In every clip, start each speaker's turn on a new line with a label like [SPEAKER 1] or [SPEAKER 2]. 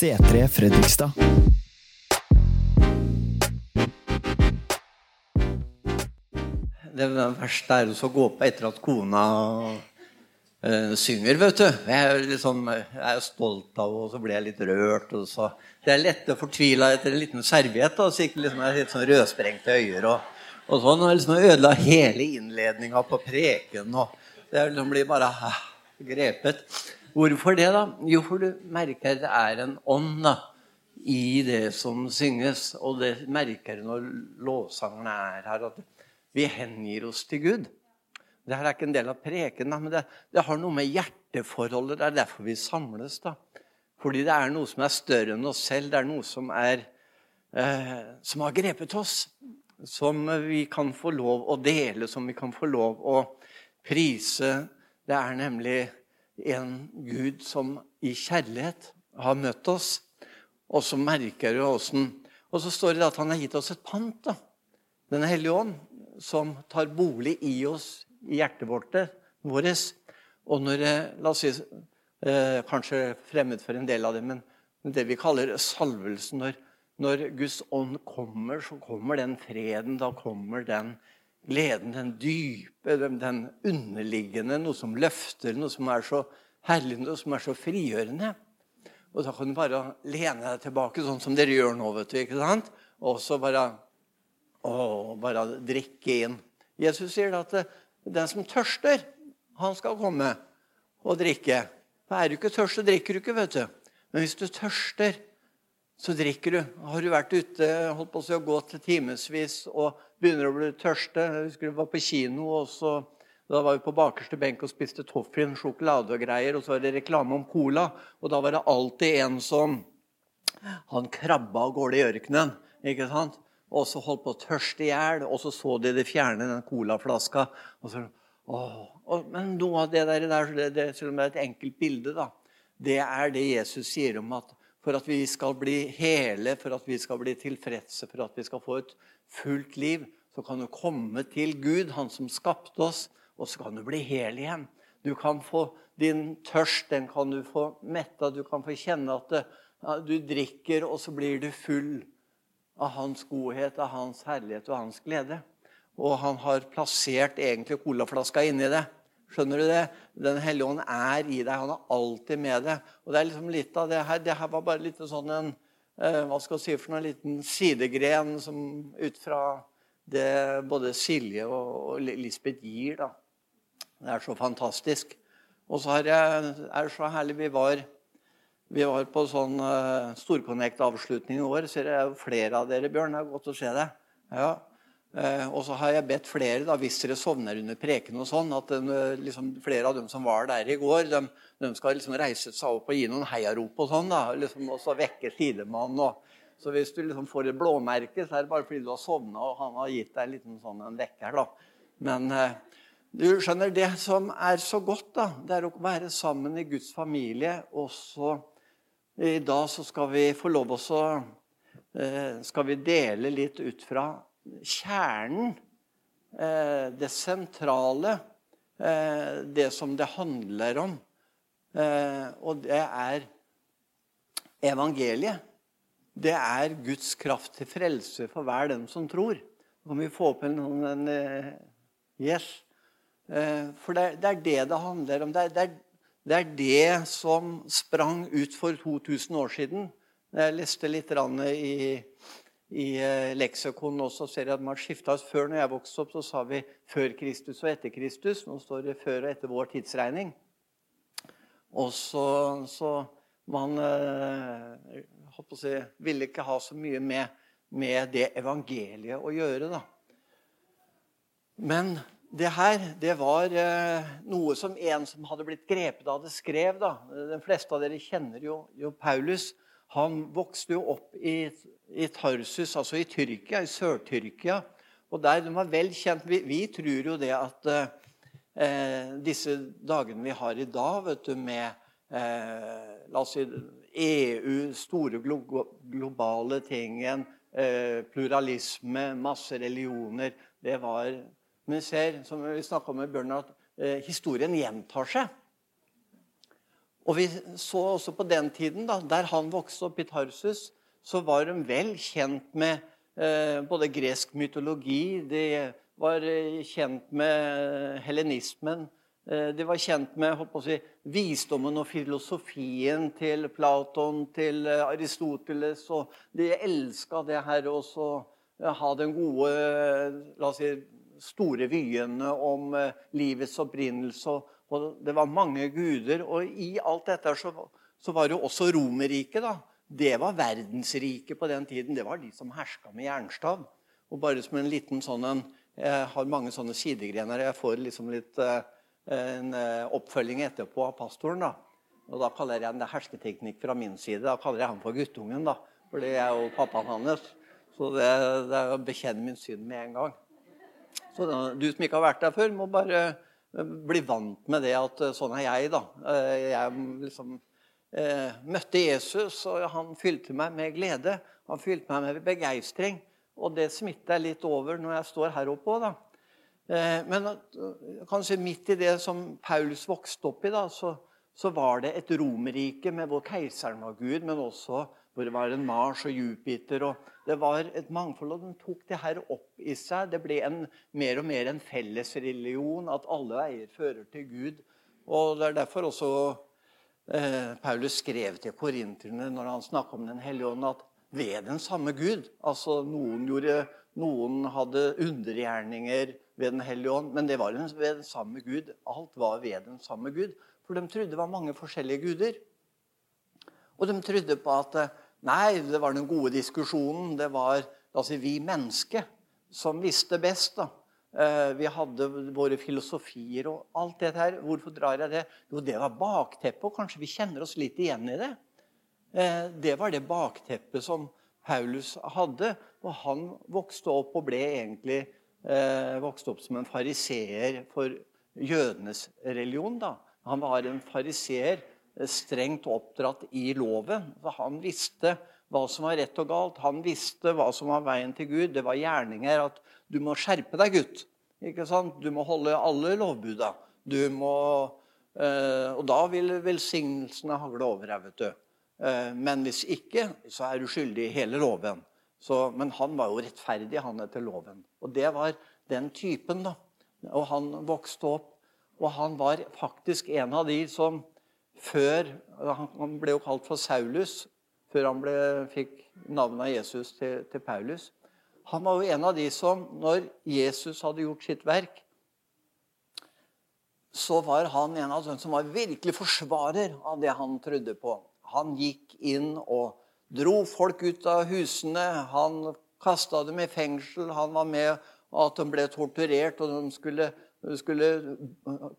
[SPEAKER 1] C3 Fredrikstad.
[SPEAKER 2] Det verste er å gå på etter at kona uh, synger, vet du. Jeg er, liksom, jeg er stolt av henne, og så blir jeg litt rørt. Det er lett å fortvile etter en liten serviett, da, så ikke liksom, jeg litt sånn rødsprengte øyer. Og, og sånn, og liksom ødela hele innledninga på preken. og Det liksom blir bare uh, grepet. Hvorfor det, da? Jo, for du merker det er en ånd da, i det som synges. Og det merker du når lovsangerne er her. at vi hengir oss til Gud. Dette er ikke en del av preken, men det, det, har noe med hjerteforholdet Det er derfor vi samles. da. Fordi det er noe som er større enn oss selv. Det er noe som, er, eh, som har grepet oss. Som vi kan få lov å dele, som vi kan få lov å prise. Det er nemlig en Gud som i kjærlighet har møtt oss, og så merker du åssen Og så står det at han har gitt oss et pant. da. Den hellige ånd som tar bolig i oss, i hjertet vårt. Og når La oss si eh, Kanskje fremmed for en del av det, men det vi kaller salvelsen når, når Guds ånd kommer, så kommer den freden. Da kommer den gleden, den dype, den, underliggende, noe som løfter, noe som er så herlig, noe som er så frigjørende. Og da kan du bare lene deg tilbake, sånn som dere gjør nå. vet du, ikke sant? Og så bare å, bare drikke inn. Jesus sier at den som tørster, han skal komme og drikke. For er du ikke tørst, så drikker du ikke. vet du. Men hvis du tørster, så drikker du. Har du vært ute holdt på å gå til timevis og begynner å bli tørste Jeg husker du var på kino, og så, da var vi på bakerste benk og spiste toffin, sjokolade og greier. Og så var det reklame om cola, og da var det alltid en som Han krabba av gårde i ørkenen. ikke sant? og så holdt på å tørste i hjel. Og så så de det fjerne, den colaflaska. Og så, åh, men noe av det der, det, det, selv om det er et enkelt bilde, da, det er det Jesus sier om at for at vi skal bli hele, for at vi skal bli tilfredse, for at vi skal få et fullt liv, så kan du komme til Gud, Han som skapte oss, og så kan du bli hel igjen. Du kan få din tørst, den kan du få metta. Du kan få kjenne at det, du drikker, og så blir du full av hans godhet, av hans herlighet og hans glede. Og han har plassert egentlig colaflaska inni det. Skjønner du det? Den hellige ånd er i deg. Han er alltid med deg. Og det er liksom litt av det her. Det her var bare litt sånn en eh, hva skal jeg si for noe, liten sidegren som ut fra det både Silje og Lisbeth gir. da. Det er så fantastisk. Og så er det så herlig Vi var vi var på sånn uh, Storconnect-avslutning i år. så det er flere av dere, Bjørn. Det er godt å se deg. Ja. Uh, og så har jeg bedt flere, da, hvis dere sovner under preken, og sånn, at uh, liksom, flere av dem som var der i går, de, de skal liksom reise seg opp og gi noen heiarop og sånn. da, liksom, Og så vekke sidemannen. Så hvis du liksom får et blåmerke, så er det bare fordi du har sovna og han har gitt deg en liten sånn en vekker. da. Men du skjønner, det som er så godt, da, det er å være sammen i Guds familie og så i dag så skal vi få lov å eh, skal vi dele litt ut fra kjernen, eh, det sentrale, eh, det som det handler om. Og det er evangeliet. Det er Guds kraft til frelse for hver den som tror. Nå kan vi få opp en, en Yes. For det, er det det handler om. Det er det er det som sprang ut for 2000 år siden. Jeg leste litt i, i eh, leksikon også, ser jeg at man skifta. Før når jeg vokste opp, så sa vi 'før Kristus' og 'etter Kristus'. Nå står det 'før og etter vår tidsregning'. Og så, så man eh, si, ville ikke ha så mye med, med det evangeliet å gjøre. da. Men det her det var øh, noe som en som hadde blitt grepet av det, skrev. da. De fleste av dere kjenner jo, jo Paulus. Han vokste jo opp i, i, Tarsus, altså i Tyrkia, i Sør-Tyrkia. Og der de var vel kjent Vi, vi tror jo det at eh, disse dagene vi har i dag, vet du, med eh, la oss si, EU, store glo globale tingen, eh, pluralisme, masse religioner Det var men vi ser, som vi snakka med Bjørn, at eh, historien gjentar seg. Og vi så også på den tiden, da, der han vokste opp i Tarsus, så var de vel kjent med eh, både gresk mytologi, de var eh, kjent med helenismen, eh, de var kjent med si, visdommen og filosofien til Platon, til eh, Aristoteles. og De elska det her å ha den gode la oss si, store vyene om livets opprinnelse. Og det var mange guder. Og i alt dette så, så var jo også Romerriket. da. Det var verdensriket på den tiden. Det var de som herska med jernstav. Og bare som en liten sånn en, Jeg har mange sånne sidegrener. Jeg får liksom litt uh, en uh, oppfølging etterpå av pastoren. da. Og da kaller jeg det hersketeknikk fra min side. Da kaller jeg ham for guttungen. da. For det er jo pappaen hans. Så det, det er å bekjenne min synd med en gang. Så du som ikke har vært der før, må bare bli vant med det at eh, sånn er jeg, da. Eh, jeg liksom eh, møtte Jesus, og han fylte meg med glede. Han fylte meg med begeistring. Og det smitter litt over når jeg står her oppe òg, da. Eh, men eh, kanskje midt i det som Paulus vokste opp i, da, så, så var det et romerrike med hvor keiseren var Gud, men også hvor det var en Mars og Jupiter. og Det var et mangfold, og den tok det her opp i seg. Det ble en, mer og mer en fellesreligion, at alle veier fører til Gud. Og Det er derfor også eh, Paulus skrev til korinterne når han snakka om Den hellige ånd, at ved den samme Gud Altså noen, gjorde, noen hadde undergjerninger ved Den hellige ånd, men det var ved den samme Gud. Alt var ved den samme Gud. For de trodde det var mange forskjellige guder. Og de trodde på at nei, det var den gode diskusjonen. Det var altså, vi mennesker som visste best. da. Eh, vi hadde våre filosofier og alt det her. Hvorfor drar jeg det? Jo, det var bakteppet, og kanskje vi kjenner oss litt igjen i det. Eh, det var det bakteppet som Paulus hadde. Og han vokste opp og ble egentlig eh, vokste opp som en fariseer for jødenes religion. da. Han var en fariseer strengt oppdratt i loven. Han visste hva som var rett og galt. Han visste hva som var veien til Gud. Det var gjerninger at du må skjerpe deg, gutt. Ikke sant? Du må holde alle lovbuda. Du må, eh, og da vil velsignelsene hagle over deg. vet du. Eh, men hvis ikke, så er du skyldig i hele loven. Så, men han var jo rettferdig, han etter loven. Og det var den typen. da. Og han vokste opp, og han var faktisk en av de som før Han ble jo kalt for Saulus før han ble, fikk navnet av Jesus til, til, Paulus. Han var jo en av de som, når Jesus hadde gjort sitt verk, så var han en av dem som var virkelig forsvarer av det han trodde på. Han gikk inn og dro folk ut av husene. Han kasta dem i fengsel. Han var med at de ble torturert, og de skulle, skulle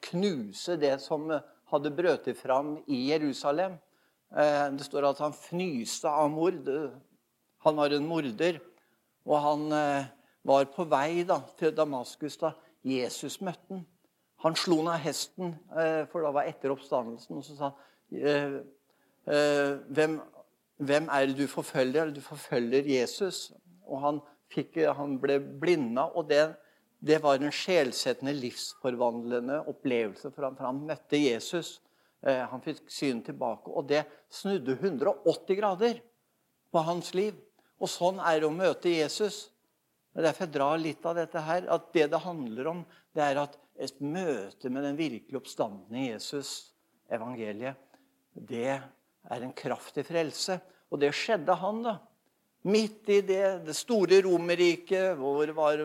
[SPEAKER 2] knuse det som hadde brøtet fram i Jerusalem. Eh, det står at han fnyste av mord. Han var en morder. Og han eh, var på vei da, til Damaskus da Jesus møtte han. Han slo ned hesten, eh, for da var etter oppstandelsen. Og så sa han hvem, hvem er det du forfølger? Du forfølger Jesus. Og han, fikk, han ble blinda. og det det var en sjelsettende, livsforvandlende opplevelse for han, For han møtte Jesus. Eh, han fikk synet tilbake. Og det snudde 180 grader på hans liv. Og sånn er det å møte Jesus. Det er derfor jeg drar litt av dette her. At det det handler om, det er at et møte med den virkelig oppstandende Jesus, evangeliet, det er en kraftig frelse. Og det skjedde han, da. Midt i det, det store Romerriket, hvor det var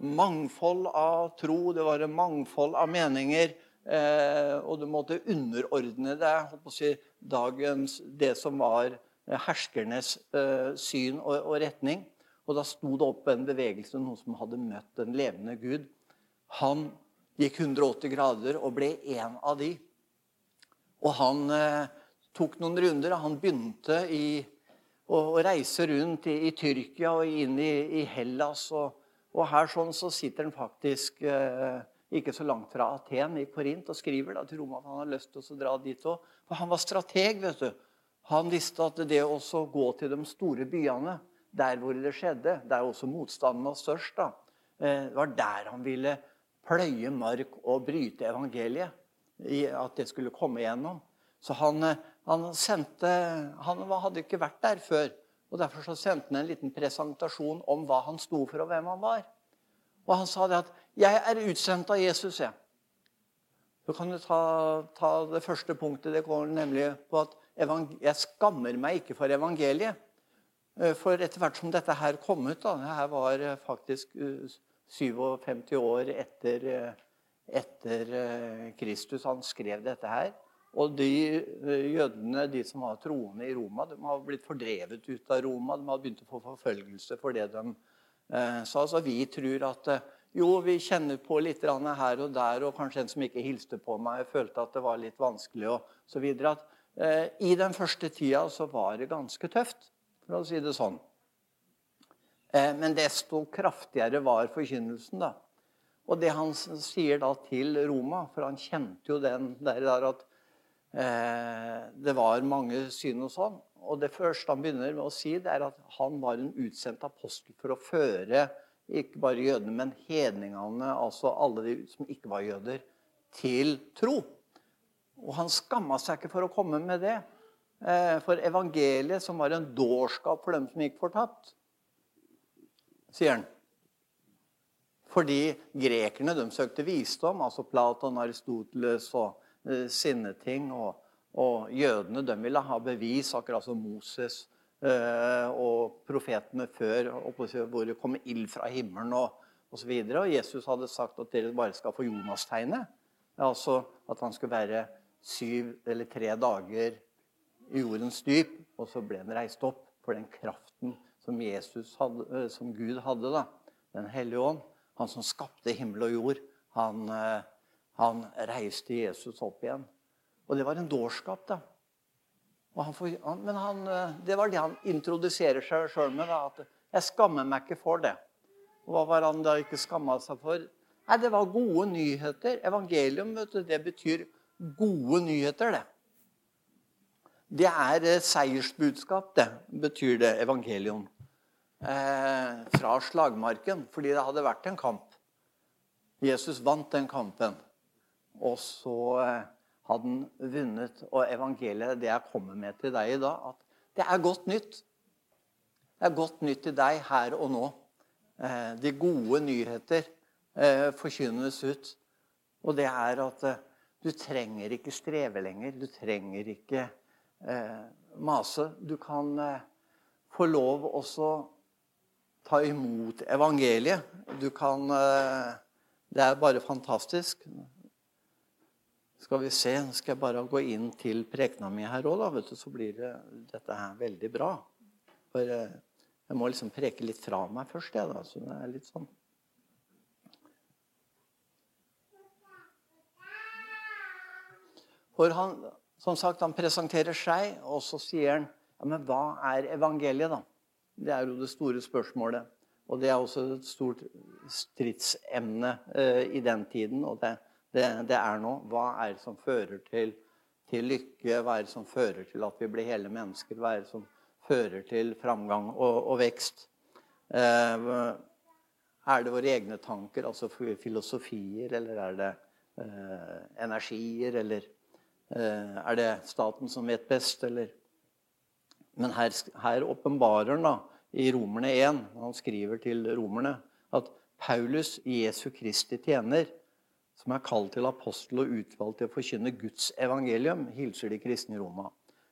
[SPEAKER 2] mangfold av tro, det var en mangfold av meninger. Eh, og du måtte underordne deg si, dagens, det som var herskernes eh, syn og, og, retning. Og da sto det opp en bevegelse, noen som hadde møtt den levende Gud. Han gikk 180 grader og ble en av de. Og han eh, tok noen runder. Han begynte i, å, å reise rundt i, i, Tyrkia og inn i, i Hellas. og og her sånn så sitter han faktisk eh, ikke så langt fra Aten, i Korint, og skriver da til Roma at han har lyst til å dra dit òg. For han var strateg. vet du. Han visste at det å gå til de store byene, der hvor det skjedde, der også motstanden var størst, da, eh, var der han ville pløye mark og bryte evangeliet. At det skulle komme igjennom. Så han, eh, han, sendte, han hadde ikke vært der før. Og Derfor så sendte han en liten presentasjon om hva han sto for, og hvem han var. Og han sa det at 'Jeg er utsendt av Jesus', jeg. Så kan du ta, ta det første punktet. Det går nemlig på at jeg skammer meg ikke for evangeliet. Eh, for etter hvert som dette her kom ut da, Det her var eh, faktisk 57 år etter, etter Kristus han skrev dette her. Og de jødene, de som var troende i Roma, de har blitt fordrevet ut av Roma. De har begynt å få forfølgelse for det de eh, sa. Så vi tror at eh, jo, vi kjenner på litt her og der, og kanskje en som ikke hilste på meg, følte at det var litt vanskelig videre. At, eh, I den første tida så var det ganske tøft, for å si det sånn. Eh, men desto kraftigere var forkynnelsen, da. Og det han sier da til Roma, for han kjente jo den der at det var mange syn og sånn. Og det første han begynner med å si, det er at han var en utsendt apostel for å føre ikke bare jødene, men hedningene, altså alle de som ikke var jøder, til tro. Og han skamma seg ikke for å komme med det. Eh, for evangeliet, som var en dårskap for dem som gikk fortapt, sier han. Fordi grekerne de søkte visdom, altså Platon, Aristoteles og Eh, sinneting. Og, og jødene de ville ha bevis, akkurat som Moses eh, og profetene før, hvor det kom ild fra himmelen og osv. Og, og Jesus hadde sagt at dere bare skal få Jonas-tegnet. Altså at han skulle være syv eller tre dager i jordens dyp, og så ble han reist opp for den kraften som, hadde, eh, som Gud hadde. da, Den hellige ånd. Han som skapte himmel og jord. Han, han reiste Jesus opp igjen. Og det var en dårskap, da. Han han, men han, eh, det var det han introduserer seg sjøl med. Da, at 'Jeg skammer meg ikke for det'. Og Hva var han da ikke skamma seg for? Nei, Det var gode nyheter. Evangelium vet du, det betyr gode nyheter, det. Det er eh, seiersbudskap, det betyr det, evangelium. Eh, fra slagmarken, fordi det hadde vært en kamp. Jesus vant den kampen. Og så eh, hadde han vunnet. Og evangeliet, det jeg kommer med til deg i dag, at det er godt nytt. Det er godt nytt til deg her og nå. Eh, de gode nyheter eh, forkynnes ut. Og det er at du trenger ikke streve lenger. Du trenger ikke mase. Du kan få lov også ta imot evangeliet. Du kan Det er bare fantastisk. Skal vi se, skal jeg bare gå inn til prekena mi her òg, så blir det, dette her veldig bra. For eh, jeg må liksom preke litt fra meg først, jeg, da. Så det er litt sånn. For han, som sagt, han presenterer seg, og så sier han ja, men hva er evangeliet, da? Det er jo det store spørsmålet. Og det er også et stort stridsemne eh, i den tiden. og det er det, det er nå. Hva er det som fører til, til, lykke? Hva er det som fører til at vi blir hele mennesker? Hva er det som fører til framgang og, og vekst? Eh, er det våre egne tanker, altså filosofier, eller er det eh, energier, eller eh, er det staten som vet best, eller Men her, her åpenbarer han da, i Romerne 1, han skriver til romerne, at Paulus, Jesu Kristi tjener, som er kalt til apostel og utvalgt til å forkynne Guds evangelium, hilser de kristne i Roma.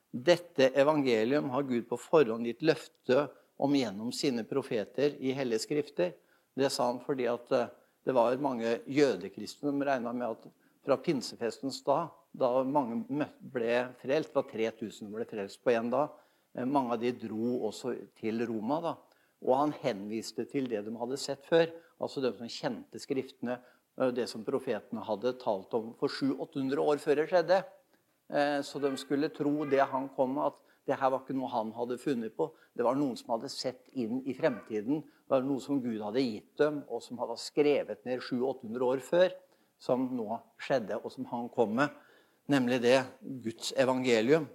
[SPEAKER 2] Dette evangelium har Gud på forhånd gitt løfte om gjennom sine profeter i hellige skrifter. Det sa han fordi at eh, det var mange jødekristne som regna med at fra pinsefestens dag, da mange ble frelst, var 3000 ble frelst på én dag, eh, mange av de dro også til Roma. da. Og han henviste til det de hadde sett før, altså de som kjente Skriftene det som profetene hadde talt om for 700-800 år før det skjedde. Eh, så de skulle tro det han kom med, at det her var ikke noe han hadde funnet på. Det var noen som hadde sett inn i fremtiden. Det var noe som Gud hadde gitt dem, og som hadde skrevet ned 700-800 år før. Som nå skjedde, og som han kom med. Nemlig det Guds evangelium.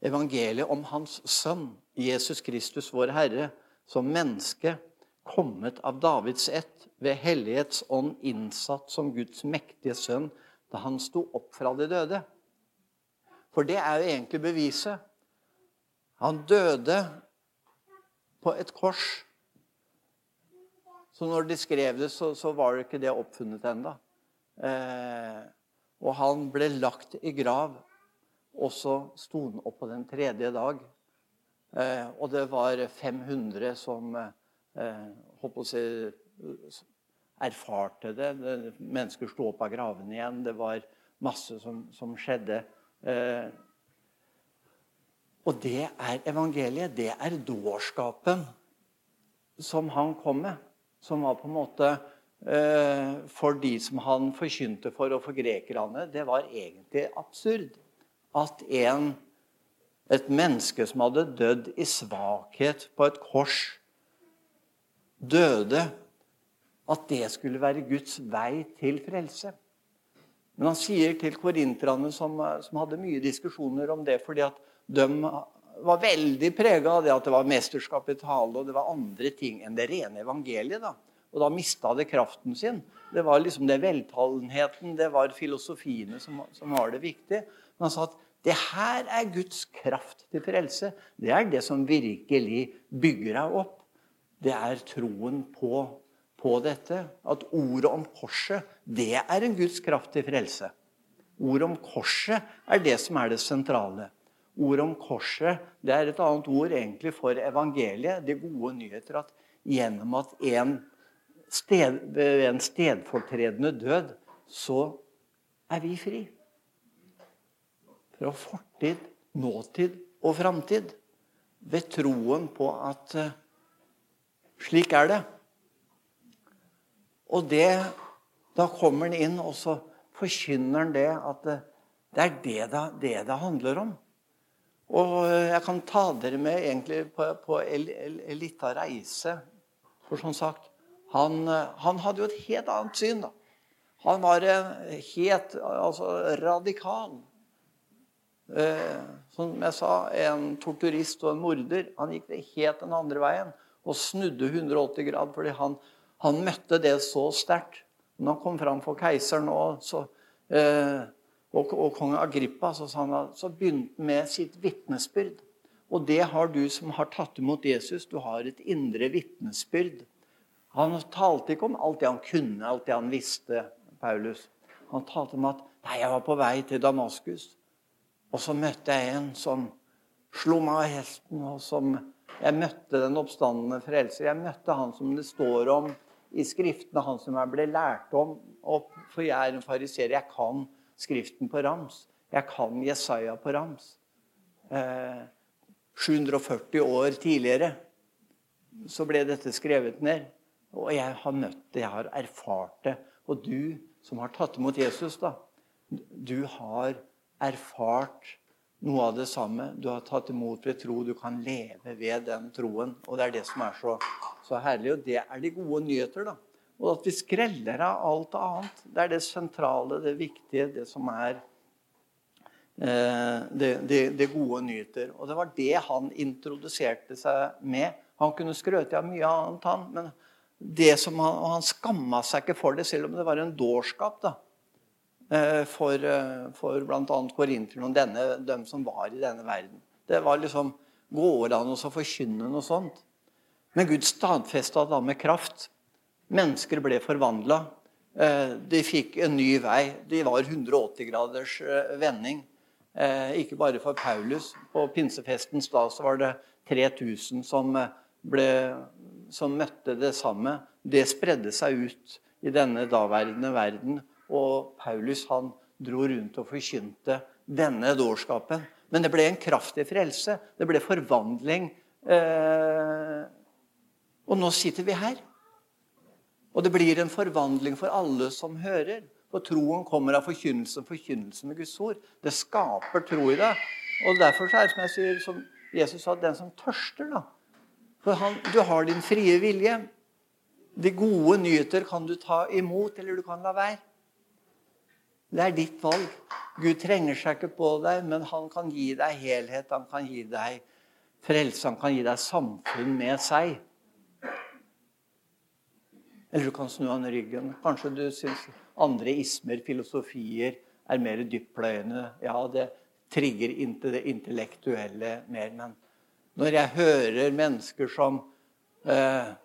[SPEAKER 2] Evangeliet om Hans sønn, Jesus Kristus, vår Herre, som menneske kommet av Davids ett, ved Hellighets ånd innsatt som Guds mektige sønn da han sto opp fra de døde. For det er jo egentlig beviset. Han døde på et kors. Så når de skrev det, så, så var det ikke det oppfunnet ennå. Eh, og han ble lagt i grav, og så sto han opp på den tredje dag. Eh, og det var 500 som eh, å si, erfarte det. Mennesker sto opp av gravene igjen. Det var masse som, som skjedde. Eh, og det er evangeliet. Det er dårskapen som han kom med. Som var på en måte eh, for de som han forkynte for, og for grekerne. Det var egentlig absurd at en, et menneske som hadde dødd i svakhet på et kors, døde. At det skulle være Guds vei til frelse. Men han sier til korinterne, som, som, hadde mye diskusjoner om det, fordi at de var veldig prega av det at det var mesterskap i tale, og det var andre ting enn det rene evangeliet. da. Og da mista det kraften sin. Det var liksom det veltalenheten, det var filosofiene som, som var det viktige. Men han sa at det her er Guds kraft til frelse. Det er det som virkelig bygger deg opp. Det er troen på på dette at ordet om korset, det er en Guds kraft til frelse. Ordet om korset er det som er det sentrale. Ordet om korset det er et annet ord egentlig for evangeliet, de gode nyheter. At gjennom at en sted, en stedfortredende død, så er vi fri. Fra fortid, nåtid og framtid. Ved troen på at eh, slik er det. Og det, da kommer han inn, og så forkynner han det at det, det er det det, det det, handler om. Og jeg kan ta dere med egentlig på, på en lita reise. For som sagt, han, han, hadde jo et helt annet syn. da. Han var helt altså, radikal. Eh, som jeg sa, en torturist og en morder. Han gikk det helt den andre veien og snudde 180 grad fordi han han møtte det så sterkt. Når han kom fram for keiseren og, så, eh, og, og kong Agrippa, så, han, så begynte han med sitt vitnesbyrd. Og det har du som har tatt imot Jesus. Du har et indre vitnesbyrd. Han talte ikke om alt det han kunne, alt det han visste, Paulus. Han talte om at nei, jeg var på vei til Damaskus, og så møtte jeg en som slo meg av hesten, og som Jeg møtte den oppstandende frelser. Jeg møtte han som det står om i Skriftene, han som jeg ble lært om. For jeg er en fariser. Jeg kan Skriften på rams. Jeg kan Jesaja på rams. Eh, 740 år tidligere så ble dette skrevet ned. Og jeg har møtt det, jeg har erfart det. Og du som har tatt imot Jesus, da, du har erfart noe av det samme. Du har tatt imot ved tro. Du kan leve ved den troen. Og det er det som er så, så herlig. Og det er de gode nyheter. da. Og at vi skreller av alt annet. Det er det sentrale, det viktige, det som er eh, det, det, det, gode nyheter. Og det var det han introduserte seg med. Han kunne skrøte av mye annet, han. Men det som han, og han skamma seg ikke for det, selv om det var en dårskap. da. Eh, for, eh, for bl.a. korinterne og denne, dem som var i denne verden. Det var liksom Går an å forkynne noe sånt? Men Gud stadfesta da med kraft. Mennesker ble forvandla. Eh, de fikk en ny vei. De var 180 graders vending. Ikke bare for Paulus. På pinsefestens dag så var det 3000 som, ble, som møtte det samme. Det spredde seg ut i denne daværende verden. Og Paulus han dro rundt og forkynte denne dårskapen. Men det ble en kraftig frelse. Det ble forvandling. Eh, og nå sitter vi her. Og det blir en forvandling for alle som hører. For troen kommer av forkynnelsen, forkynnelsen med Guds ord. Det skaper tro i deg. Og derfor er det som jeg sier, som Jesus sa, den som tørster, da. For han, du har din frie vilje. De gode nyheter kan du ta imot, eller du kan la være. Det er ditt valg. Gud trenger seg ikke på deg, men han kan gi deg helhet, han kan gi deg frelse, han kan gi deg samfunn med seg. Eller du kan snu han ryggen. Kanskje du syns andre ismer, filosofier, er mer dyptpløyende. Ja, det trigger inntil det intellektuelle mer. Men når jeg hører mennesker som eh,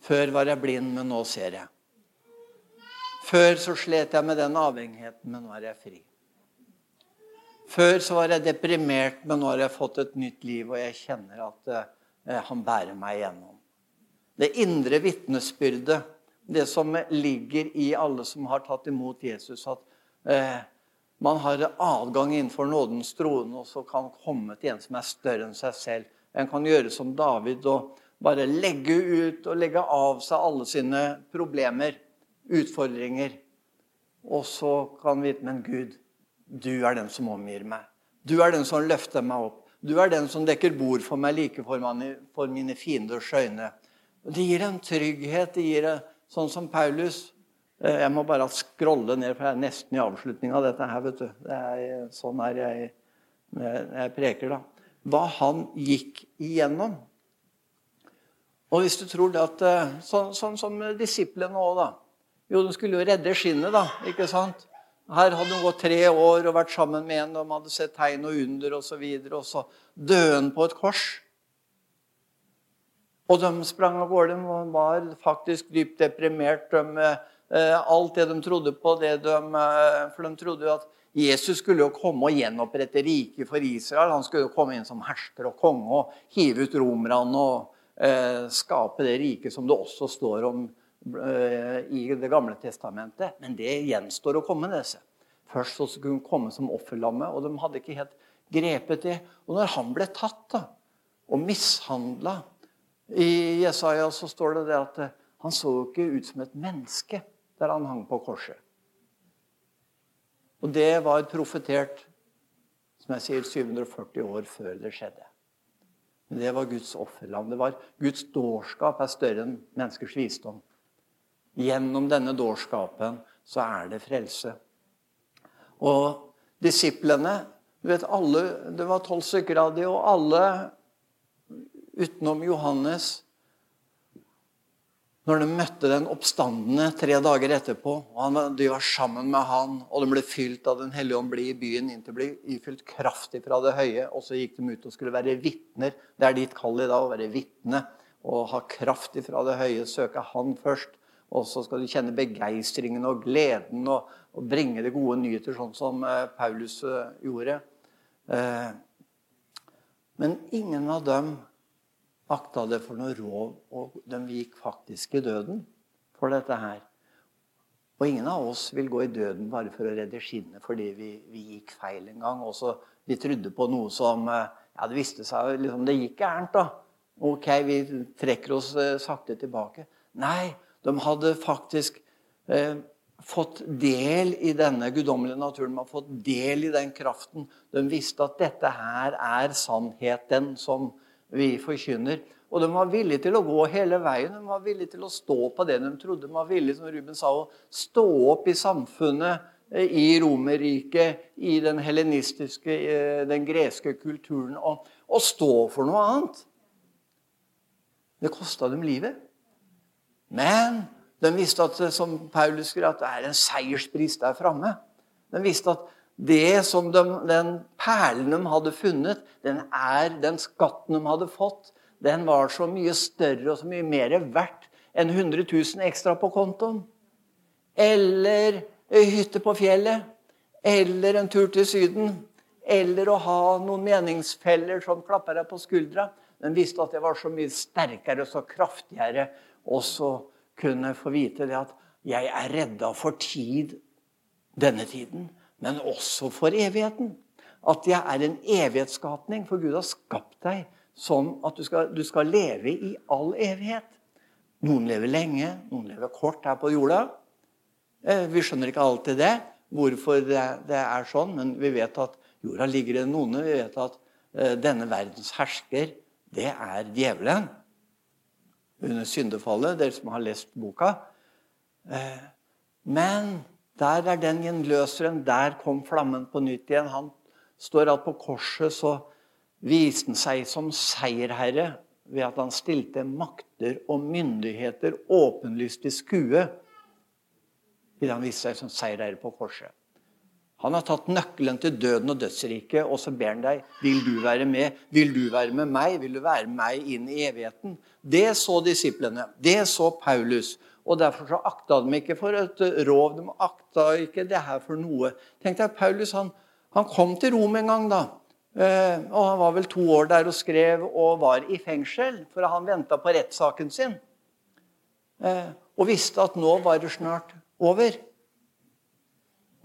[SPEAKER 2] Før var jeg blind, men nå ser jeg. Før så slet jeg med den avhengigheten, men nå er jeg fri. Før så var jeg deprimert, men nå har jeg fått et nytt liv, og jeg kjenner at eh, han bærer meg igjennom. Det indre vitnesbyrdet, det som ligger i alle som har tatt imot Jesus, at eh, man har adgang innenfor nådens trone, og så kan komme til en som er større enn seg selv. En kan gjøre som David og bare legge ut og legge av seg alle sine problemer, utfordringer. Og så kan vi vite Men Gud, du er den som omgir meg. Du er den som løfter meg opp. Du er den som dekker bord for meg like for mine fienders øyne. Det gir en trygghet. det gir en, Sånn som Paulus Eh, jeg må bare scrolle ned, for jeg er nesten i avslutninga av dette her. vet du. Det er, sånn er jeg jeg preker, da. Hva han gikk igjennom. Og hvis du tror det at eh, Sånn, sånn som disiplene òg, da. Jo, de skulle jo redde skinnet, da. ikke sant? Her hadde de gått tre år og vært sammen med en, og de hadde sett tegn og under osv. Og, så videre, og så døde han på et kors. Og de sprang av gårde. De var faktisk dypt deprimert. De Eh, alt det de trodde på. De, eh, for de trodde jo at Jesus skulle jo komme og gjenopprette riket for Israel. Han skulle jo komme inn som hersker og konge og hive ut romerne og eh, skape det riket som det også står om i Det gamle testamentet. Men det gjenstår å komme. disse. Først så skulle hun komme som offerlamme, og de hadde ikke helt grepet det. Og når han ble tatt da, og mishandla I Jesaja så står det, det at eh, han så ikke ut som et menneske der han hang på korset. Og det var profetert som jeg sier, 740 år før det skjedde. Men det var Guds offerland. Det var Guds dårskap er større enn menneskers visdom. Gjennom denne dårskapen så er det frelse. Og disiplene du vet alle, Det var tolv stykker av dem, og alle utenom Johannes når de møtte den oppstandende tre dager etterpå, og de var sammen med han, og de ble fylt av Den hellige ånd, ble i byen inntil de ble ifylt kraftig fra det høye, og så gikk de ut og skulle være vitner. Det er ditt kall i dag, å være vitne og ha kraft fra det høye. Søke Han først. Og så skal du kjenne begeistringen og gleden og, og bringe det gode nyheter, sånn som eh, Paulus eh, gjorde. Eh, men ingen av dem akta det for noe rov, og de gikk faktisk i døden for dette her. Og ingen av oss vil gå i døden bare for å redde skinnet fordi vi, vi gikk feil en gang. Også, vi trodde på noe som Ja, det viste seg liksom, Det gikk gærent, da. Ok, vi trekker oss sakte tilbake. Nei, de hadde faktisk eh, fått del i denne guddommelige naturen. De hadde fått del i den kraften. De visste at dette her er sannheten som vi forkynner. Og de var villige til å gå hele veien. De var villige til å stå på det de trodde. De var villige som Ruben sa, å stå opp i samfunnet, eh, i Romerriket, i den helenistiske, eh, den greske kulturen, og, og stå for noe annet. Det kosta dem livet. Men de visste at, som Paulus skrev, at det er en seierspris der framme. De visste at det som de, den perlen de hadde funnet, den, er, den skatten de hadde fått, den var så mye større og så mye mer verdt enn 100 000 ekstra på kontoen. Eller hytte på fjellet. Eller en tur til Syden. Eller å ha noen meningsfeller som klapper deg på skuldra. Den visste at det var så mye sterkere og så kraftigere. Og så kunne få vite det at jeg er redda for tid denne tiden men også for evigheten. At jeg er en evighetsskapning, for Gud har skapt deg sånn at du skal, du skal leve i all evighet. Noen lever lenge, noen lever kort her på jorda. Eh, vi skjønner ikke alltid det, hvorfor det, det er sånn, men vi vet at jorda ligger i noen. Vi vet at uh, denne verdens hersker, det er djevelen. Under syndefallet, dere som har lest boka. Uh, men der er den gjenløseren. Der kom flammen på nytt igjen. Han står at på korset så viste han seg som seierherre ved at han stilte makter og myndigheter åpenlyst i skue. Fordi han vise seg som seierherre på korset. Han har tatt nøkkelen til døden og dødsriket, og så ber han deg vil du være med. Vil du være med meg? Vil du være med meg inn i evigheten? Det så disiplene. Det så Paulus. Og Derfor så akta de ikke for et rov. De akta ikke det her for noe. Tenk deg, Paulus han, han kom til Rom en gang. da. Eh, og Han var vel to år der og skrev og var i fengsel, for han venta på rettssaken sin. Eh, og visste at nå var det snart over.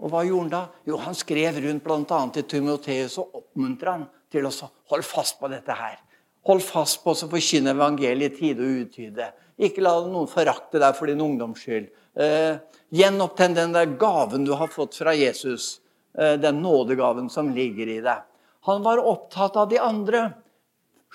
[SPEAKER 2] Og hva gjorde han da? Jo, han skrev rundt bl.a. til Timoteus og oppmuntra han til å holde fast på dette her. Hold fast på å forkynne evangeliet i tide og utide. Ikke la noen forakte deg for din ungdoms skyld. Eh, Gjenopptenn den der gaven du har fått fra Jesus. Eh, den nådegaven som ligger i deg. Han var opptatt av de andre.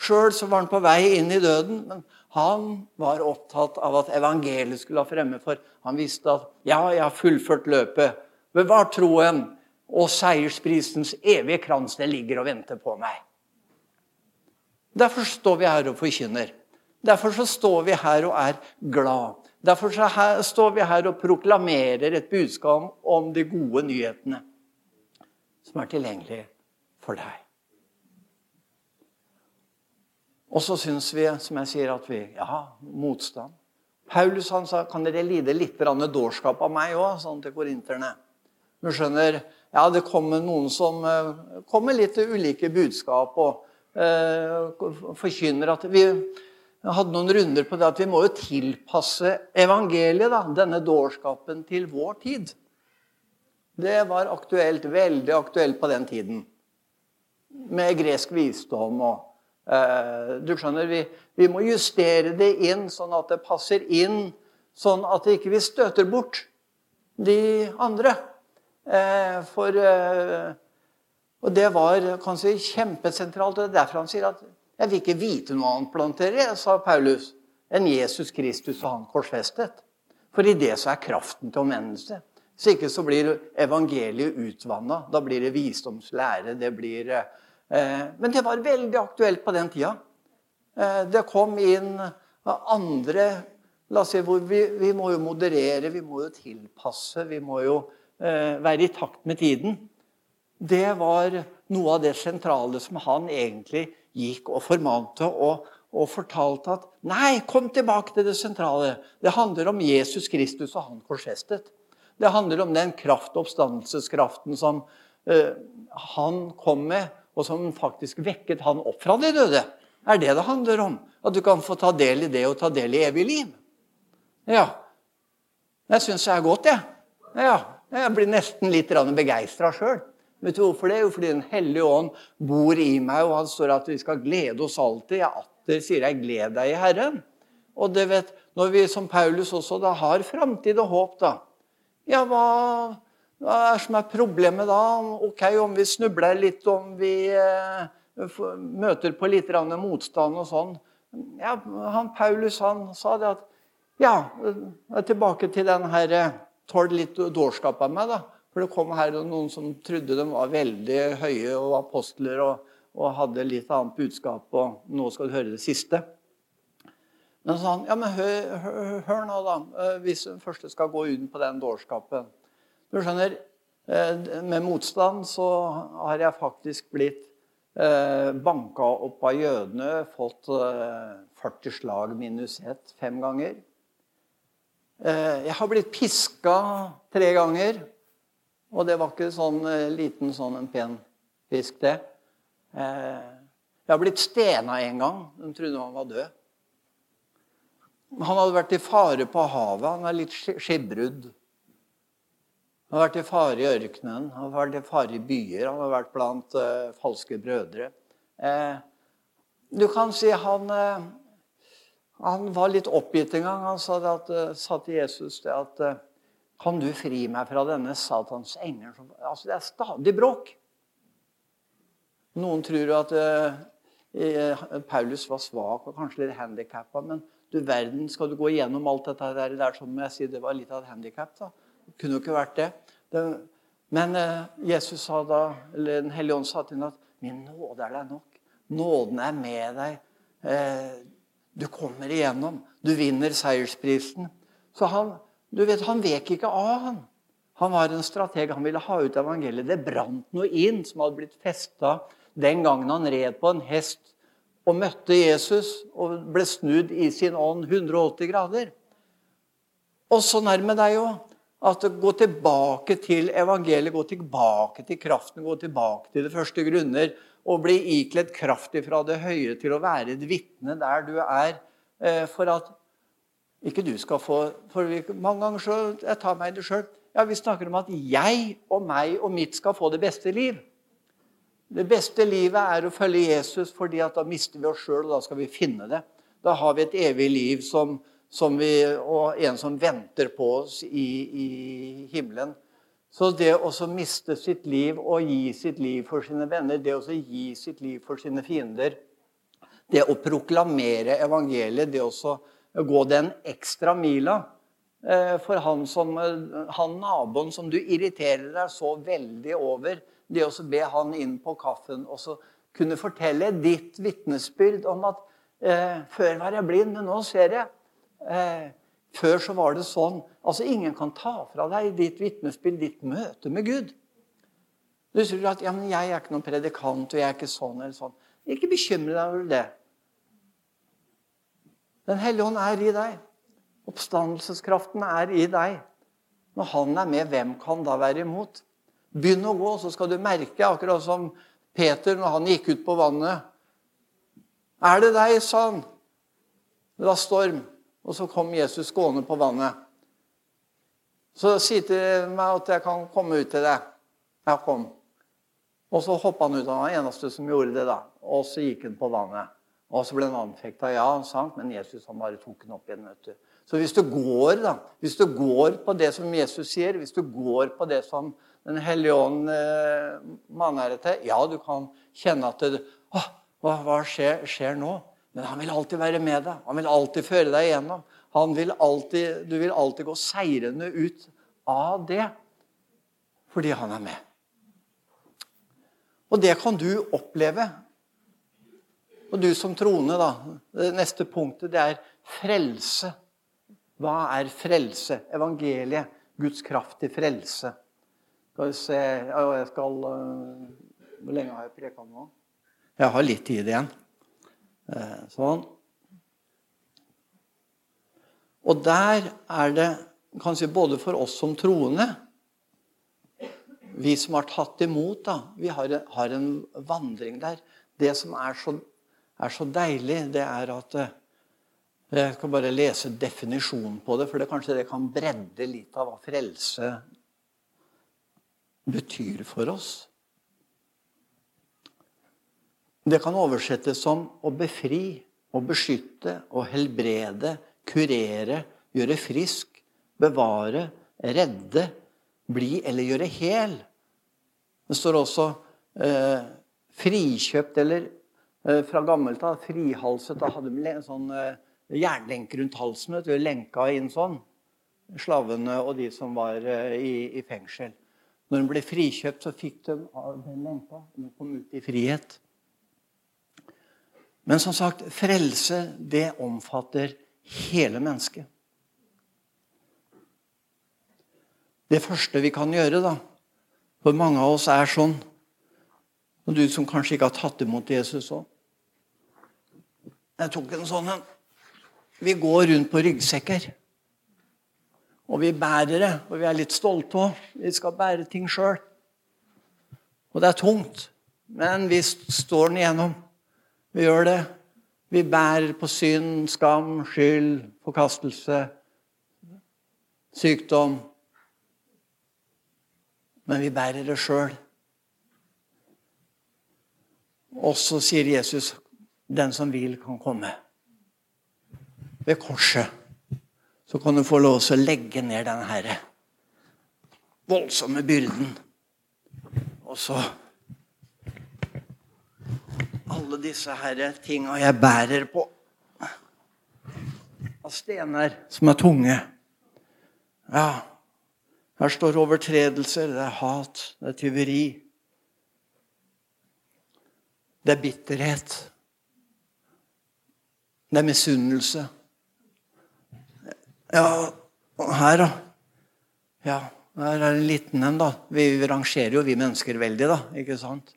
[SPEAKER 2] Sjøl var han på vei inn i døden. men han var opptatt av at evangeliet skulle ha fremme, for han visste at ja, jeg har fullført løpet. Bevar troen, og seiersprisens evige krans den ligger og venter på meg. Derfor står vi her og forkynner. Derfor så står vi her og er glad. Derfor så her, står vi her og proklamerer et budskap om de gode nyhetene som er tilgjengelige for deg. Og så syns vi, som jeg sier, at vi Ja, motstand. Paulus han sa kan dere lide litt dårskap av meg òg, sånn til korinterne. Du skjønner, ja, det kommer noen som eh, kommer litt ulike budskap og eh, forkynner at vi hadde noen runder på det at vi må jo tilpasse evangeliet, da, denne dårskapen, til vår tid. Det var aktuelt, veldig aktuelt på den tiden. Med gresk visdom og eh, Du skjønner, vi, vi, må justere det inn sånn at det passer inn, sånn at vi ikke støter bort de andre. Eh, for, eh, og det var kanskje kjempesentralt. og Det er derfor han sier at 'jeg vil ikke vite noe annet blant dere', sa Paulus, 'enn Jesus Kristus og han korsfestet'. For i det så er kraften til omvendelse. Hvis ikke så blir evangeliet utvanna. Da blir det visdomslære. det blir... Eh, men det var veldig aktuelt på den tida. Eh, det kom inn andre La oss si hvor vi, vi må jo moderere, vi må jo tilpasse. Vi må jo være i takt med tiden. Det var noe av det sentrale som han egentlig gikk og formante og, og fortalte at nei, kom tilbake til det sentrale. Det handler om Jesus Kristus og han korsfestet. Det handler om den kraft, oppstandelseskraften som uh, han kom med, og som faktisk vekket han opp fra de døde. er det det handler om. At du kan få ta del i det og ta del i evig liv. Ja. Jeg syns det er godt, jeg. Ja. Jeg blir nesten litt begeistra sjøl. Vet du hvorfor det? Jo, fordi Den hellige ånd bor i meg, og han står at vi skal glede oss alltid. Jeg atter sier jeg, gled deg i Herren. Og det vet, Når vi som Paulus også da har framtid og håp, da Ja, hva, hva er som er problemet da? Ok, Om vi snubler litt, om vi eh, møter på litt motstand og sånn ja, han Paulus han sa det at Ja, tilbake til den herre tåle litt dårskap av meg. da. For det kom her noen som trodde de var veldig høye og apostler og, og hadde litt annet budskap, og nå skal du høre det siste. Men så sa han ja, men hør, hør, hør nå, da, eh, hvis du først skal gå inn på den dårskapen. Du skjønner, eh, med motstand så har jeg faktisk blitt eh, banka opp av jødene, fått 40 slag minus 1 fem ganger. Eh, jeg har blitt piska tre ganger. Og det var ikke sånn eh, liten, sånn en pen pisk, det. Eh, jeg har blitt stena en gang. De trodde han var død. Han hadde vært i fare på havet. Han er litt skipbrudd. Han har vært i fare i ørkenen, han har vært i fare i byer, han har vært blant uh, falske brødre. Eh, du kan si han uh, han var litt oppgitt en gang. Han sa, at, eh, sa til Jesus det at eh, Kan du fri meg fra denne Satans engel? Altså, det er stadig bråk. Noen tror at uh, Paulus var svak og kanskje litt handikappa. Men du verden, skal du gå igjennom alt dette der, der som jeg sier, det var litt av et handikap? Det kunne jo ikke vært det. det men uh, Jesus sa da, eller Den hellige ånd sa til ham at 'Min nåde er deg nok. Nåden er med deg.' Uh, du kommer igjennom. Du vinner seiersprisen. Så han, du vet, han vek ikke av, han. Han var en strateg. Han ville ha ut evangeliet. Det brant noe inn som hadde blitt festa den gangen han red på en hest og møtte Jesus og ble snudd i sin ånd 180 grader. Og så nærmer deg òg. At gå tilbake til evangeliet, gå tilbake til kraften, gå tilbake til det første grunner. Og bli ikledd kraft fra det høye til å være et vitne der du er. Eh, for at ikke du skal få for Mange ganger så Jeg tar meg det sjøl. Ja, vi snakker om at jeg og meg og mitt skal få det beste liv. Det beste livet er å følge Jesus, fordi da mister vi oss sjøl, og da skal vi finne det. Da har vi et evig liv som, som vi, og en som venter på oss i, i himmelen. Så det å miste sitt liv og gi sitt liv for sine venner, det å gi sitt liv for sine fiender, det å proklamere evangeliet, det å gå den ekstra mila eh, for han, som, han naboen som du irriterer deg så veldig over, det å be han inn på kaffen og så kunne fortelle ditt vitnesbyrd om at eh, før var jeg blind, men nå ser jeg. Eh, før så var det sånn. Altså, Ingen kan ta fra deg ditt vitnesbyrd, ditt møte med Gud. Du sier at ja, men 'jeg er ikke noen predikant, og jeg er ikke sånn eller sånn'. Ikke bekymre deg over det. Den hellige ånd er i deg. Oppstandelseskraften er i deg. Når han er med, hvem kan da være imot? Begynn å gå, så skal du merke, akkurat som Peter når han gikk ut på vannet. 'Er det deg?' sa han. Det var storm, og så kom Jesus gående på vannet. Så sier til meg at jeg kan komme ut til deg. Ja, kom. Og så hoppa han ut. Han var den eneste som gjorde det. da. Og så gikk han på vannet. Og så ble han anfekta. Ja, han sank, men Jesus han bare tok han opp igjen. vet du. Så hvis du går da, hvis du går på det som Jesus sier, hvis du går på det som den hellige ånd eh, maner deg til. Ja, du kan kjenne at det, å, hva, hva skjer, skjer, nå? Men han vil alltid være med deg. Han vil alltid føre deg igjennom. Vil alltid, du vil alltid gå seirende ut av det fordi han er med. Og det kan du oppleve. Og du som troende, da. Det neste punktet, det er frelse. Hva er frelse? Evangeliet. Guds kraft til frelse. Skal vi se Jeg skal eh, Hvor lenge har jeg preka nå? Jeg har litt tid igjen. Eh, sånn. Og der er det kanskje både for oss som troende Vi som har tatt imot, da, vi har, har en vandring der. Det som er så, er så, deilig, det er at eh, Jeg skal bare lese definisjonen på det, for det kanskje det kan bredde litt av hva frelse betyr for oss. Det kan oversettes som å befri, å beskytte, å helbrede, kurere, gjøre frisk, bevare, redde, bli eller gjøre hel. Det står også eh, frikjøpt eller eh, fra gammelt av frihalset. Da hadde de en sånn eh, jernlenke rundt halsen. Vet du, lenka inn sånn. Slavene og de som var eh, i, i fengsel. Når de ble frikjøpt, så fikk de av den lenka. De kom ut i frihet. Men som sagt, frelse, det omfatter hele mennesket. Det første vi kan gjøre, da For mange av oss er sånn. Og du som kanskje ikke har tatt imot Jesus òg. Jeg tok en sånn en. Vi går rundt på ryggsekker. Og vi bærer det, og vi er litt stolte òg. Vi skal bære ting sjøl. Og det er tungt, men vi står den igjennom. Vi gjør det. Vi bærer på synd, skam, skyld, forkastelse, sykdom. Men vi bærer det sjøl. Og så sier Jesus, 'Den som vil, kan komme'. Ved korset så kan du få lov til å legge ned denne herre voldsomme byrden. Og så Alle disse her tinga jeg bærer på av stener som er tunge. Ja, her står overtredelser, det er hat, det er tyveri. Det er bitterhet. Det er misunnelse. Ja, her, da. Ja, Her er en liten en, da. Vi rangerer jo vi mennesker veldig, da. Ikke sant?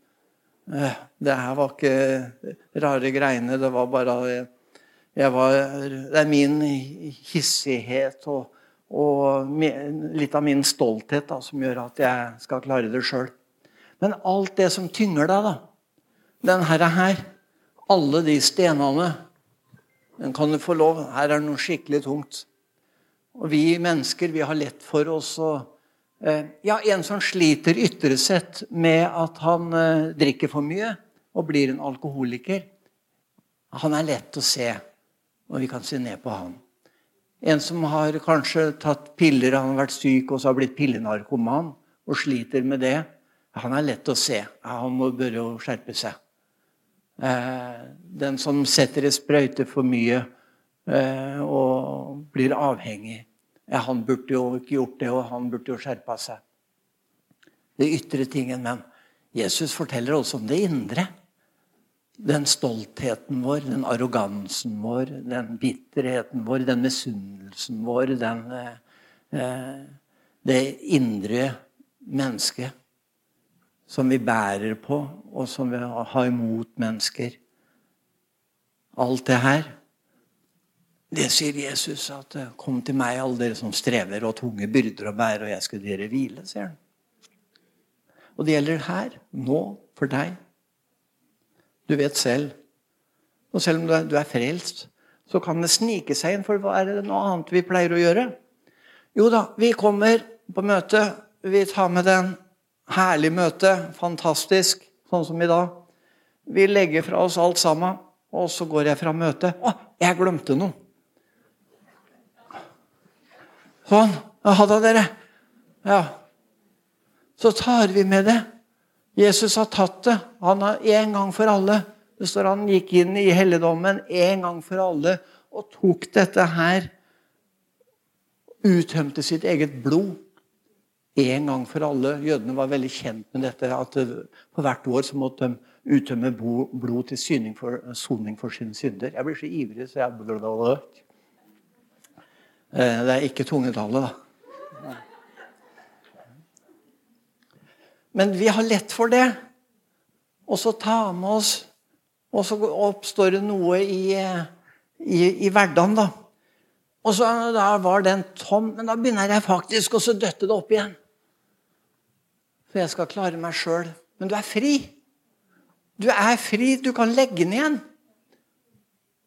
[SPEAKER 2] Eh, det her var ikke rare greiene. Det var bare var, Det er min hissighet og, og, litt av min stolthet da, som gjør at jeg skal klare det sjøl. Men alt det som tynger deg, da. Den her, her alle de stenene den kan du få lov. Her er det noe skikkelig tungt. Og vi mennesker vi har lett for oss å eh, Ja, en som sliter ytre sett med at han eh, drikker for mye og blir en alkoholiker, han er lett å se, og vi kan se ned på han. En som har kanskje tatt piller, han har vært syk og så har blitt pillenarkoman og sliter med det, han er lett å se. Han bør jo skjerpe seg. Eh, den som setter i sprøyte for mye eh, og blir avhengig. Han burde jo ikke gjort det, og han burde jo skjerpa seg. Det ytre tingen, men Jesus forteller også om det indre. Den stoltheten vår, den arrogansen vår, den bitterheten vår, den misunnelsen vår, den, eh, det indre mennesket som vi bærer på, og som vi har imot mennesker. Alt det her, det sier Jesus at 'Kom til meg, alle dere som strever og tunge byrder å bære, og jeg skal dere hvile', sier han. Og det gjelder her, nå, for deg. Du vet selv. Og selv om du er frelst, så kan det snike seg inn. For hva er det noe annet vi pleier å gjøre? Jo da, vi kommer på møte, vi tar med den Herlig møte. Fantastisk. Sånn som i dag. Vi legger fra oss alt sammen, og så går jeg fra møtet. Å, jeg glemte noe! Sånn. Ha det, dere. Ja. Så tar vi med det. Jesus har tatt det. Han har en gang for alle. Det står Han gikk inn i helligdommen en gang for alle og tok dette her. Uttømte sitt eget blod en gang for alle. Jødene var veldig kjent med dette, at på hvert år så måtte de uttømme blod til soning for, for sine synder. Jeg blir så ivrig, så jeg. Eh, det er ikke tungetallet, da. Men vi har lett for det. Og så ta med oss Og så oppstår det noe i, i, i hverdagen, da. Og så da var den tom, men da begynner jeg faktisk å døtte det opp igjen for jeg skal klare meg sjøl. Men du er fri. Du er fri. Du kan legge den igjen.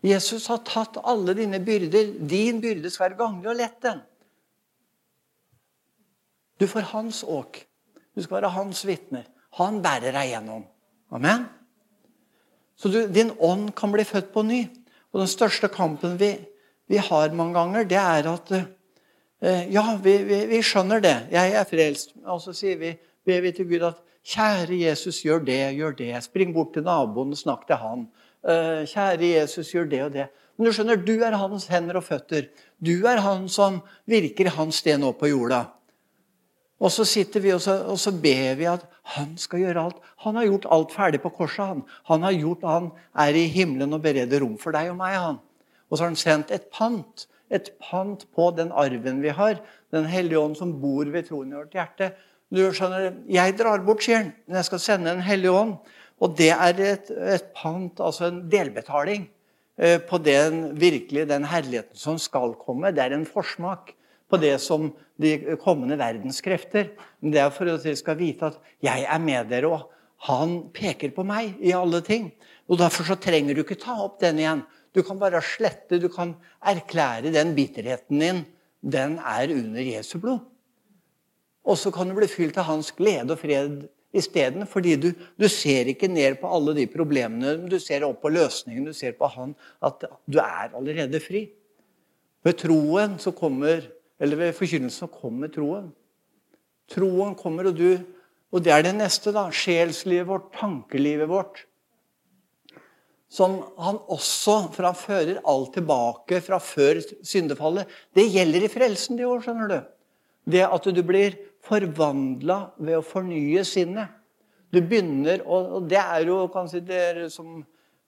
[SPEAKER 2] Jesus har tatt alle dine byrder. Din byrde skal være ganglig og lett. Du får hans åk. Du skal være hans vitne. Han bærer deg gjennom. Amen. Så du, din ånd kan bli født på ny. Og den største kampen vi, vi har mange ganger, det er at eh, Ja, vi, vi, vi, skjønner det. Jeg er frelst. Og så sier vi ber vi til Gud at Kjære Jesus, gjør det, gjør det. Spring bort til naboen og snakk til han. Eh, kjære Jesus, gjør det og det. Men du skjønner, du er hans hender og føtter. Du er han som virker hans sted nå på jorda. Og så sitter vi og så, og så, ber vi at han skal gjøre alt. Han har gjort alt ferdig på korset. Han Han har gjort, han er i himmelen og bereder rom for deg og meg. han. Og så har han sendt et pant. Et pant på den arven vi har. Den hellige ånd som bor ved troen i vårt hjerte. Du skjønner, Jeg drar bort, sier han, men jeg skal sende en hellig ånd. Og det er et, et pant, altså en delbetaling, eh, på den, virkelig den herligheten som skal komme. Det er en forsmak på det som de kommende verdenskrefter. Men det er for at dere skal vite at jeg er med dere, og han peker på meg i alle ting. Og Derfor så trenger du ikke ta opp den igjen. Du kan bare slette, du kan erklære den bitterheten din. Den er under Jesu blod. Og så kan du bli fylt av hans glede og fred isteden. Fordi du, du, ser ikke ned på alle de problemene, du ser opp på løsningen. Du ser på han at du er allerede fri. Ved troen så kommer, eller ved forkynnelsen så kommer troen. Troen kommer, og du Og det er det neste, da. Sjelslivet vårt, tankelivet vårt. Som han også, for han fører alt tilbake fra før syndefallet. Det gjelder i frelsen det år, skjønner du. Det at du blir forvandla ved å fornye sinnet. Du begynner, og det er jo kanskje det er, som,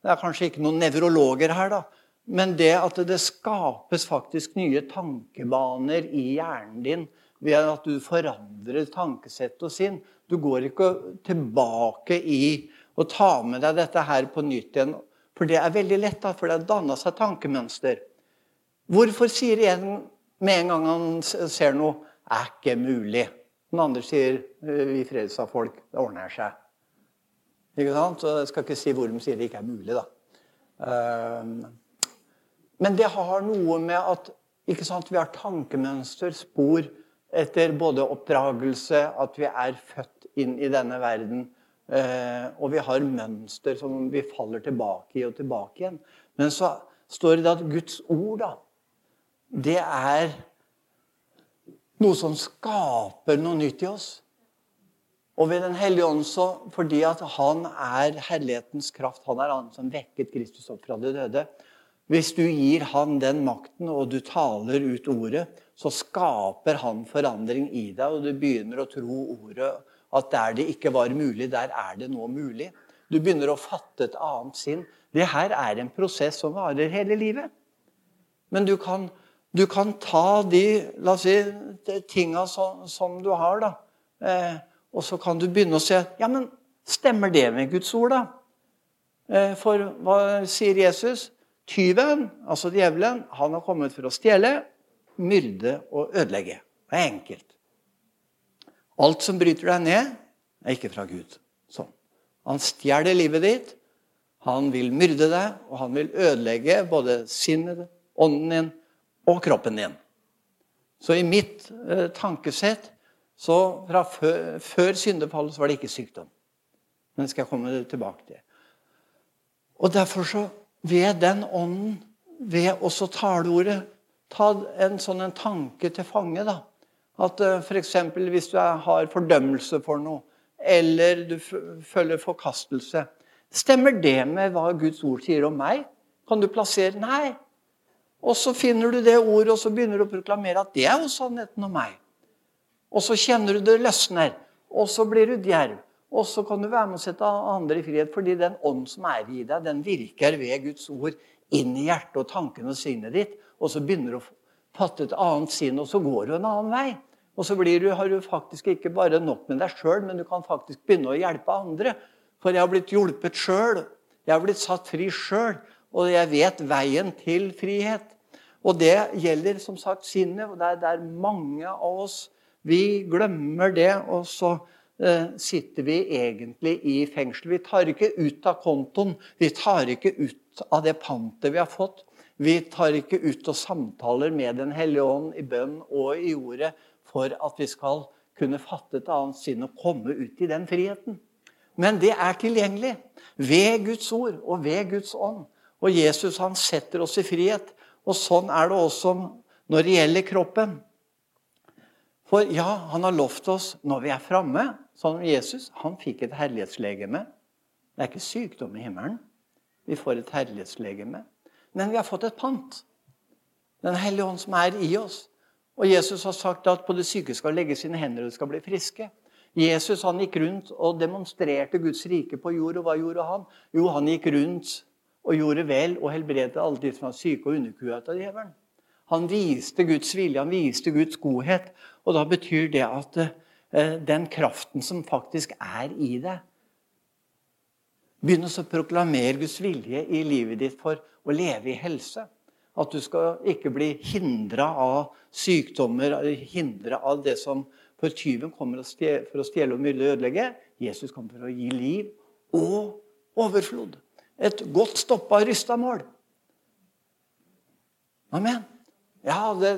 [SPEAKER 2] det er kanskje ikke noen nevrologer her, da. Men det at det skapes faktisk nye tankebaner i hjernen din ved at du forandrer tankesett og sinn. Du går ikke tilbake i å ta med deg dette her på nytt igjen. For det er veldig lett, da, for det har danna seg tankemønster. Hvorfor sier en med en gang han ser noe 'er ikke mulig'? Den andre sier 'vi frelsa folk, det ordner seg'. Ikke sant? Så jeg skal ikke si hvor de sier det ikke er mulig, da. Ehm, men det har noe med at ikke sant, vi har tankemønster, spor, etter både oppdragelse, at vi er født inn i denne verden. Eh, og vi har mønster som vi faller tilbake i og tilbake igjen. Men så står det at Guds ord, da, det er noe som skaper noe nytt i oss. Og ved Den hellige ånd, så, fordi at han er herlighetens kraft, han er han som vekket Kristus opp fra de døde, hvis du gir han den makten, og du taler ut ordet, så skaper han forandring i deg, og du begynner å tro ordet at der det ikke var mulig, der er det nå mulig. Du begynner å fatte et annet sinn. Det her er en prosess som varer hele livet. Men du kan, du kan ta de la oss si, tinga som, som, du har, da. Eh, og så kan du begynne å se ja, men Stemmer det med Guds ord, da? Eh, for hva sier Jesus? Tyven, altså djevelen, han har kommet for å stjele, myrde og ødelegge. Det er enkelt. Alt som bryter deg ned, er ikke fra Gud. Sånn. Han stjeler livet ditt, han vil myrde deg, og han vil ødelegge både sinnet, ånden din og kroppen din. Så i mitt eh, tankesett så fra før, før syndefallet så var det ikke sykdom. Men det skal jeg komme tilbake til. Og derfor så ved den ånden, ved også taleordet, ta en sånn en tanke til fange. da. At uh, eh, f.eks. hvis du er, har fordømmelse for noe, eller du føler forkastelse Stemmer det med hva Guds ord sier om meg? Kan du plassere Nei. Og så finner du det ordet, og så begynner du å proklamere at det er jo sannheten om meg. Og så kjenner du det løsner, og så blir du djerv. Og så kan du være med å sette andre i frihet, fordi den ånd som er i deg, den virker ved Guds ord inn i hjertet og tankene og sinnet ditt. Og så begynner du å fatte et annet sinn, og så går du en annen vei. Og så du, har du faktisk ikke bare nok med deg sjøl, men du kan faktisk begynne å hjelpe andre. For jeg har blitt hjulpet sjøl. Jeg har blitt satt fri sjøl. Og jeg vet veien til frihet. Og det gjelder som sagt sinnet. og det er, det er mange av oss Vi glemmer det. og så Eh, sitter vi egentlig i fengsel. Vi tar ikke ut av kontoen, vi tar ikke ut av det pantet vi har fått. Vi tar ikke ut og samtaler med Den hellige ånd i bønn og i ordet for at vi skal kunne fatte et annet sinn og komme ut i den friheten. Men det er tilgjengelig ved Guds ord og ved Guds ånd. Og Jesus han setter oss i frihet. Og sånn er det også når det gjelder kroppen. For ja, han har lovt oss når vi er framme, sånn som Jesus. Han fikk et herlighetslegeme. Det er ikke sykdom i himmelen. Vi får et herlighetslegeme. Men vi har fått et pant. Den hellige ånd som er i oss. Og Jesus har sagt at på det syke skal legge sine hender, og de skal bli friske. Jesus han gikk rundt og demonstrerte Guds rike på jord. Og hva gjorde han? Jo, han gikk rundt og gjorde vel og helbredet alle de som var syke og underkua av djevelen. Han viste Guds vilje, han viste Guds godhet. Og da betyr det at eh, den kraften som faktisk er i deg Begynn å proklamere Guds vilje i livet ditt for å leve i helse. At du skal ikke bli hindra av sykdommer, hindra av det som For tyven kommer for å stjele og myrde og ødelegge. Jesus kommer for å gi liv og overflod. Et godt stoppa, rysta mål. Amen. Ja, det,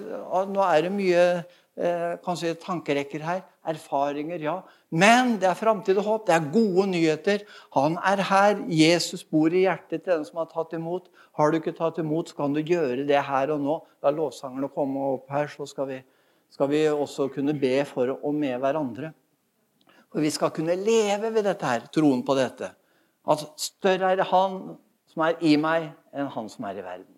[SPEAKER 2] nå er det mye eh, kanskje tankerekker her. Erfaringer, ja. Men det er framtid og håp. Det er gode nyheter. Han er her. Jesus bor i hjertet til den som har tatt imot. Har du ikke tatt imot, så kan du gjøre det her og nå. La lovsangerne komme opp her, så skal vi, skal vi også kunne be for og med hverandre. For vi skal kunne leve ved dette her, troen på dette. At større er Han som er i meg, enn Han som er i verden.